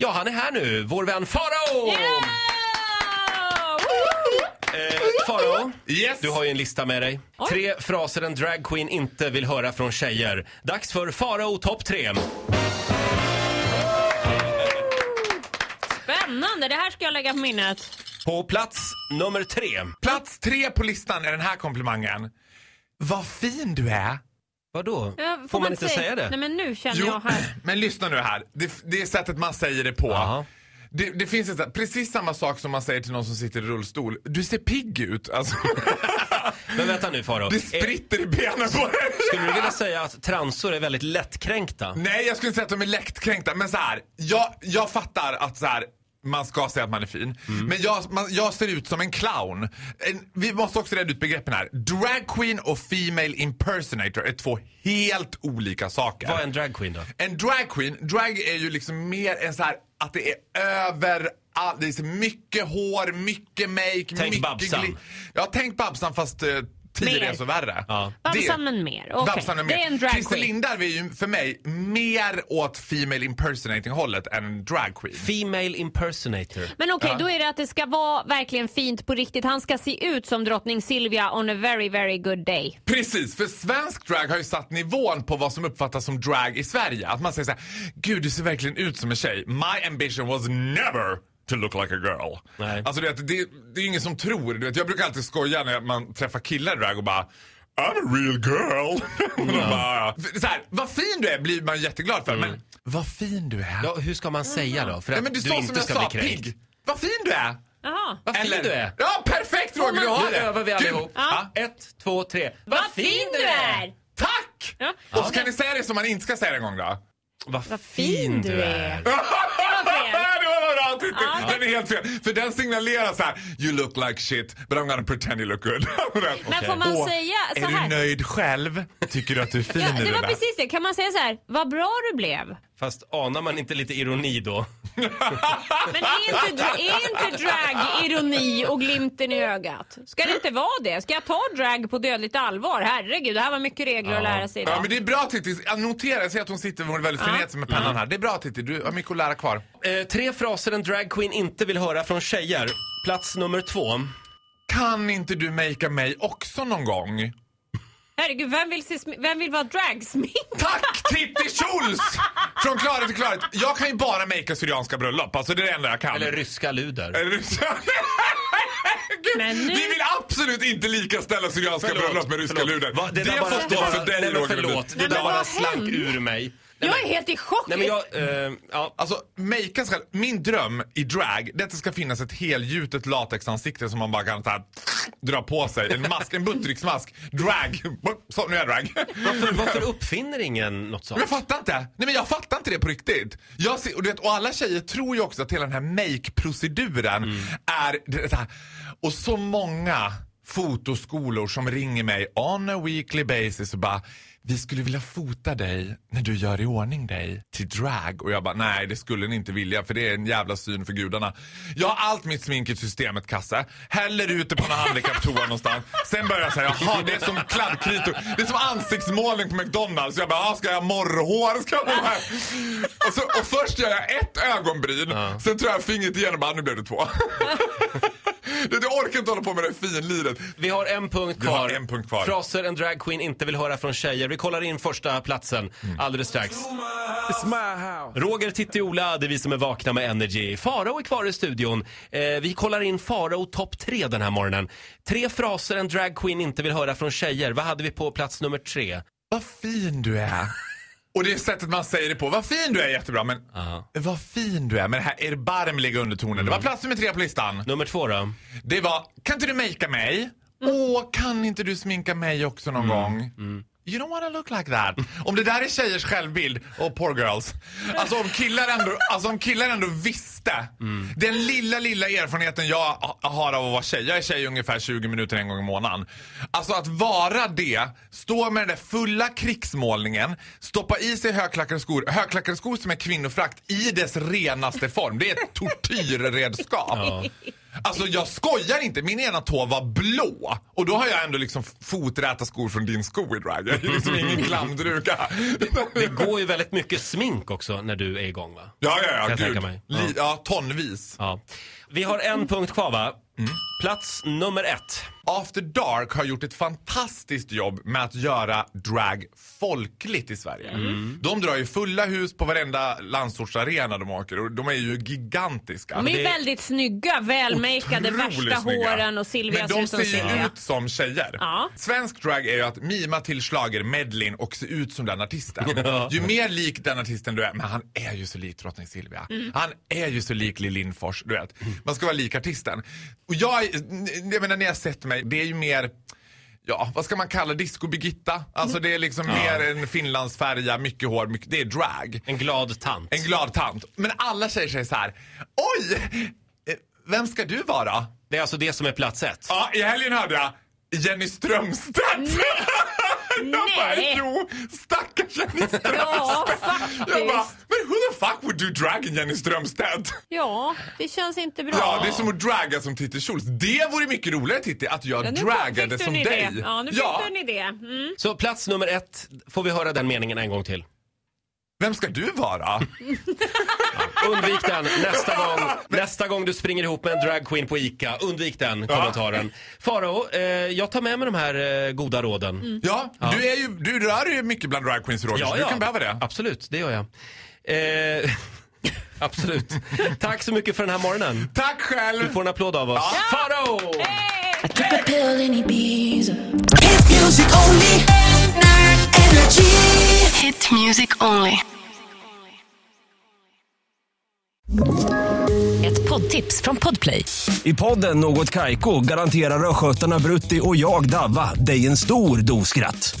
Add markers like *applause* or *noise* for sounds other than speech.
Ja, han är här nu, vår vän Farao! Eh, Farao, Yes! du har ju en lista med dig. Tre fraser en dragqueen inte vill höra från tjejer. Dags för Farao topp tre. Spännande, det här ska jag lägga på minnet. På plats nummer tre. Plats tre på listan är den här komplimangen. Vad fin du är. Vadå? Ja, Får man inte säga det? Nej men nu känner jag här. *clears throat* men lyssna nu här. Det, det är sättet man säger det på. Jaha. Det, det finns ett, precis samma sak som man säger till någon som sitter i rullstol. Du ser pigg ut. Alltså, *laughs* Men vänta nu Farao. det spritter i benen på dig. *laughs* Skulle du vilja säga att transor är väldigt lättkränkta? Nej, jag skulle inte säga att de är lättkränkta. Men så här, jag, jag fattar att så här, man ska säga att man är fin. Mm. Men jag, man, jag ser ut som en clown. En, vi måste också reda ut begreppen här. Drag queen och female impersonator är två helt olika saker. Vad är en dragqueen då? En drag queen, drag är ju liksom mer en så här att det är över all, det är mycket hår, mycket make, Tänk mycket Babsan. Ja, tänk Babsan fast eh, tio Mer. resor värre. Ja. Babsan mer. Okej, Babsan men det mer. är en drag Christer. Lindarw är ju för mig mer åt female impersonating hållet än en drag queen. Female impersonator. Men okej, Ja. då är det att det ska vara verkligen fint på riktigt. Han ska se ut som drottning Silvia on a very, very good day. Precis, för svensk drag har ju satt nivån på vad som uppfattas som drag i Sverige. Att man säger så här, gud du ser verkligen ut som en tjej. My ambition was never to look like a girl. Nej. Alltså du vet, det, det är ingen som tror. Du vet, jag brukar alltid skoja när man träffar killar i drag och bara I'm a real girl. *laughs* och de bara, så här, vad fin du är blir man jätteglad för. Men vad fin du är. Ja, hur ska man säga då? För Nej, att men du, du inte ska sa, bli kränkt. Vad fin du är. Jaha. Vad fin Eller- du är. Ja, perfekt Roger, du har Nu det. övar vi allihop. Ja. Ett, två, tre. Vad fin du är! Tack! Ja. Och så kan ni säga det som man inte ska säga det en gång då. Vad Vad fin du är. *laughs* *laughs* Titti! Den är helt fel. För den signalerar så här: You look like shit but I'm gonna pretend you look good. *laughs* Men får man Åh, säga så Är du här? nöjd själv? Tycker du att du är fin Ja, det var där? precis det. Kan man säga så här? Vad bra du blev. Fast anar man inte lite ironi då? *laughs* Men är inte, är inte drag ironi och glimten i ögat? Ska det inte vara det? Ska jag ta drag på dödligt allvar? Herregud, det här var mycket regler att lära sig Ja idag. men det är bra Titti. Jag noterar, jag ser att hon sitter hon är väldigt frenetisk med pennan här. Det är bra Titti, du har mycket att lära kvar. Eh, tre fraser en dragqueen inte vill höra från tjejer. Plats nummer två. Kan inte du makea mig också någon gång? Herregud, vem vill, se, vem vill vara dragsminkad? Tack Titti Schultz! Från klarhet till klarhet. Jag kan ju bara makea syrianska bröllop. Alltså det är det enda jag kan. Eller ryska luder. Det så? Gud, Men nu- Vi vill absolut inte likaställa syrianska Förlåt, bröllop med ryska förlåt. luder. Va, det där får bara- stå det för dig Roger Förlåt, det där bara slank ur mig. Nej, Jag men- är helt i chock. Nej men jag, eh, ja. Alltså, makea ska, min dröm i drag, det är att det ska finnas ett helgjutet latexansikte som man bara kan så här, dra på sig. En mask, en buttricksmask. Drag. Så, nu är jag drag. Varför, varför uppfinner ingen något sånt? Men jag fattar inte. Nej men jag fattar inte det på riktigt. Jag ser, och, du vet, och alla tjejer tror ju också att hela den här make-proceduren är det här. Och så många fotoskolor som ringer mig on a weekly basis och bara vi skulle vilja fota dig när du gör i ordning dig till drag. Och jag bara, nej det skulle ni inte vilja för det är en jävla syn för gudarna. Jag har allt mitt smink i systemet Kasse. Häller ut det på någon handikapptoa någonstans. Sen börjar jag säga, jaha det är som kladdkritor. Det är som ansiktsmålning på McDonalds. Så jag bara, ska jag ha morrhår? Ska jag ha och, så, och först gör jag ett ögonbryn. Sen tror jag fingret igen och bara, nu blev det två. *laughs* det, jag orkar inte hålla på med det finliret. Vi har en punkt Vi har kvar. en punkt kvar. Fraser en dragqueen inte vill höra från tjejer. Vi kollar in första platsen Mm. alldeles strax. Roger, Titti, Ola, det är vi som är vakna med Energy. Farao är kvar i studion. Eh, vi kollar in Farao topp tre den här morgonen. Tre fraser en dragqueen inte vill höra från tjejer. Vad hade vi på plats nummer tre? Vad fin du är. Och det är sättet man säger det på. Vad fin du är jättebra men Ja. vad fin du är med den här erbarmliga undertonen. Det var plats nummer tre på listan. Nummer två då? Det var, kan inte du makea mig? Åh, kan inte du sminka mig också någon gång? You don't wanna look like that. Om det där är tjejers självbild, och poor girls. Alltså om killar ändå, alltså, om killar ändå visste. Mm. Den lilla, lilla erfarenheten jag har av att vara tjej. Jag är tjej ungefär 20 minuter en gång i månaden. Alltså att vara det, stå med den där fulla krigsmålningen, stoppa i sig högklackade skor. Högklackade skor som är kvinnofrakt i dess renaste form. Det är ett tortyrredskap. Ja. Alltså jag skojar inte, min ena tå var blå. Och då har jag ändå liksom foträta skor från din sko i drag. Jag är liksom ingen klamdruka. Det går ju väldigt mycket smink också när du är igång va? Ja, ja, ja, gud. mig. Li- ja, tonvis. Ja. Vi har en punkt kvar va? Mm. Plats nummer ett. After Dark har gjort ett fantastiskt jobb med att göra drag folkligt i Sverige. Mm. De drar ju fulla hus på varenda landsortsarena de åker och de är ju gigantiska. De är det- väldigt snygga, välmakeade, värsta snygga. håren och Silvia Men ser de ut som ser ju Silvia. ut som tjejer. Ja. Svensk drag är ju att mima till slager medlin och se ut som den artisten. *laughs* Ju mer lik den artisten du är, men han är ju så lik drottning Silvia. Mm. Han är ju så lik Lill Lindfors, du vet. Man ska vara lik artisten. Och jag, jag menar när jag sett mig, det är ju mer Ja, vad ska man kalla Disco Birgitta? Alltså det är liksom mer en finlandsfärja, mycket hår, mycket, det är drag. En glad tant. En glad tant. Men alla tjejer säger så här: oj! eh, Vem ska du vara? Det är alltså det som är plats ett. Ja, i helgen hörde jag Jenny Strömstedt. *laughs* jag bara, Nej. jo, stackars Jenny *laughs* Strömstedt. Ja, Jag bara, do drag in Jenny Strömstedt? Ja, det känns inte bra. Ja, det är som att dragga som Titti Schultz. Det vore mycket roligare Titti, att jag Ja, du som dig. Ja, nu fick du en idé. Mm. Så plats nummer ett, får vi höra den meningen en gång till? Vem ska du vara? *laughs* Undvik den nästa gång, *laughs* nästa gång du springer ihop med en dragqueen på ICA. Undvik den kommentaren. Farao, eh, jag tar med mig de här eh, goda råden. Mm. Ja, Du, är ju, du rör ju mycket bland drag queens Roger, så du kan behöva det. Absolut, det gör jag. Eh, *laughs* absolut. Tack så mycket för den här morgonen. Tack själv! Du får en applåd av oss. Farao! Took a pill in Ibiza. Hit music only. Energy. Hit music only. Ett poddtips från Podplay. I podden Något Kaiko garanterar östgötarna Brutti och jag, Davva, dig en stor dos skratt.